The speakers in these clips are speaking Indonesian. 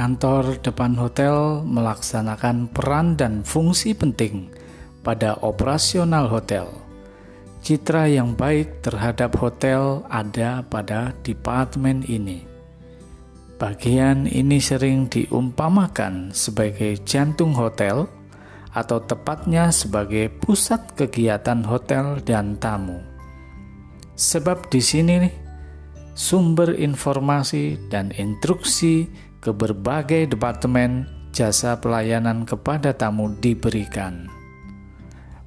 kantor depan hotel melaksanakan peran dan fungsi penting pada operasional hotel. Citra yang baik terhadap hotel ada pada departemen ini. Bagian ini sering diumpamakan sebagai jantung hotel atau tepatnya sebagai pusat kegiatan hotel dan tamu. Sebab di sini sumber informasi dan instruksi ke berbagai departemen jasa pelayanan kepada tamu diberikan.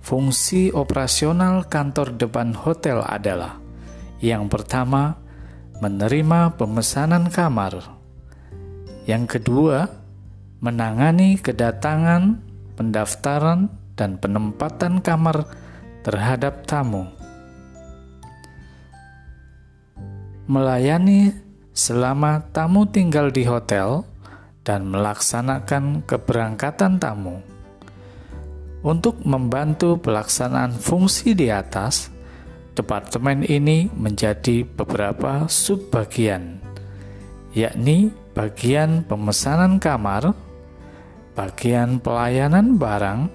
Fungsi operasional kantor depan hotel adalah yang pertama, menerima pemesanan kamar. Yang kedua, menangani kedatangan, pendaftaran, dan penempatan kamar terhadap tamu. melayani selama tamu tinggal di hotel dan melaksanakan keberangkatan tamu. Untuk membantu pelaksanaan fungsi di atas, departemen ini menjadi beberapa subbagian, yakni bagian pemesanan kamar, bagian pelayanan barang,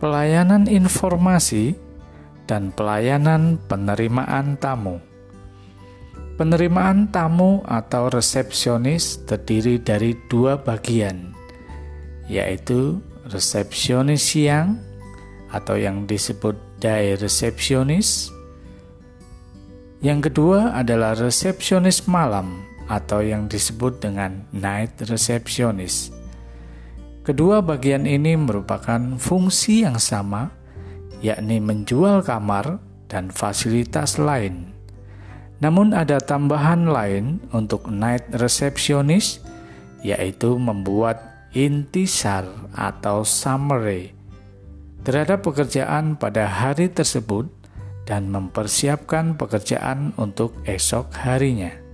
pelayanan informasi, dan pelayanan penerimaan tamu. Penerimaan tamu atau resepsionis terdiri dari dua bagian, yaitu resepsionis siang atau yang disebut day resepsionis. Yang kedua adalah resepsionis malam atau yang disebut dengan night resepsionis. Kedua bagian ini merupakan fungsi yang sama, yakni menjual kamar dan fasilitas lain namun ada tambahan lain untuk night receptionist yaitu membuat intisar atau summary terhadap pekerjaan pada hari tersebut dan mempersiapkan pekerjaan untuk esok harinya.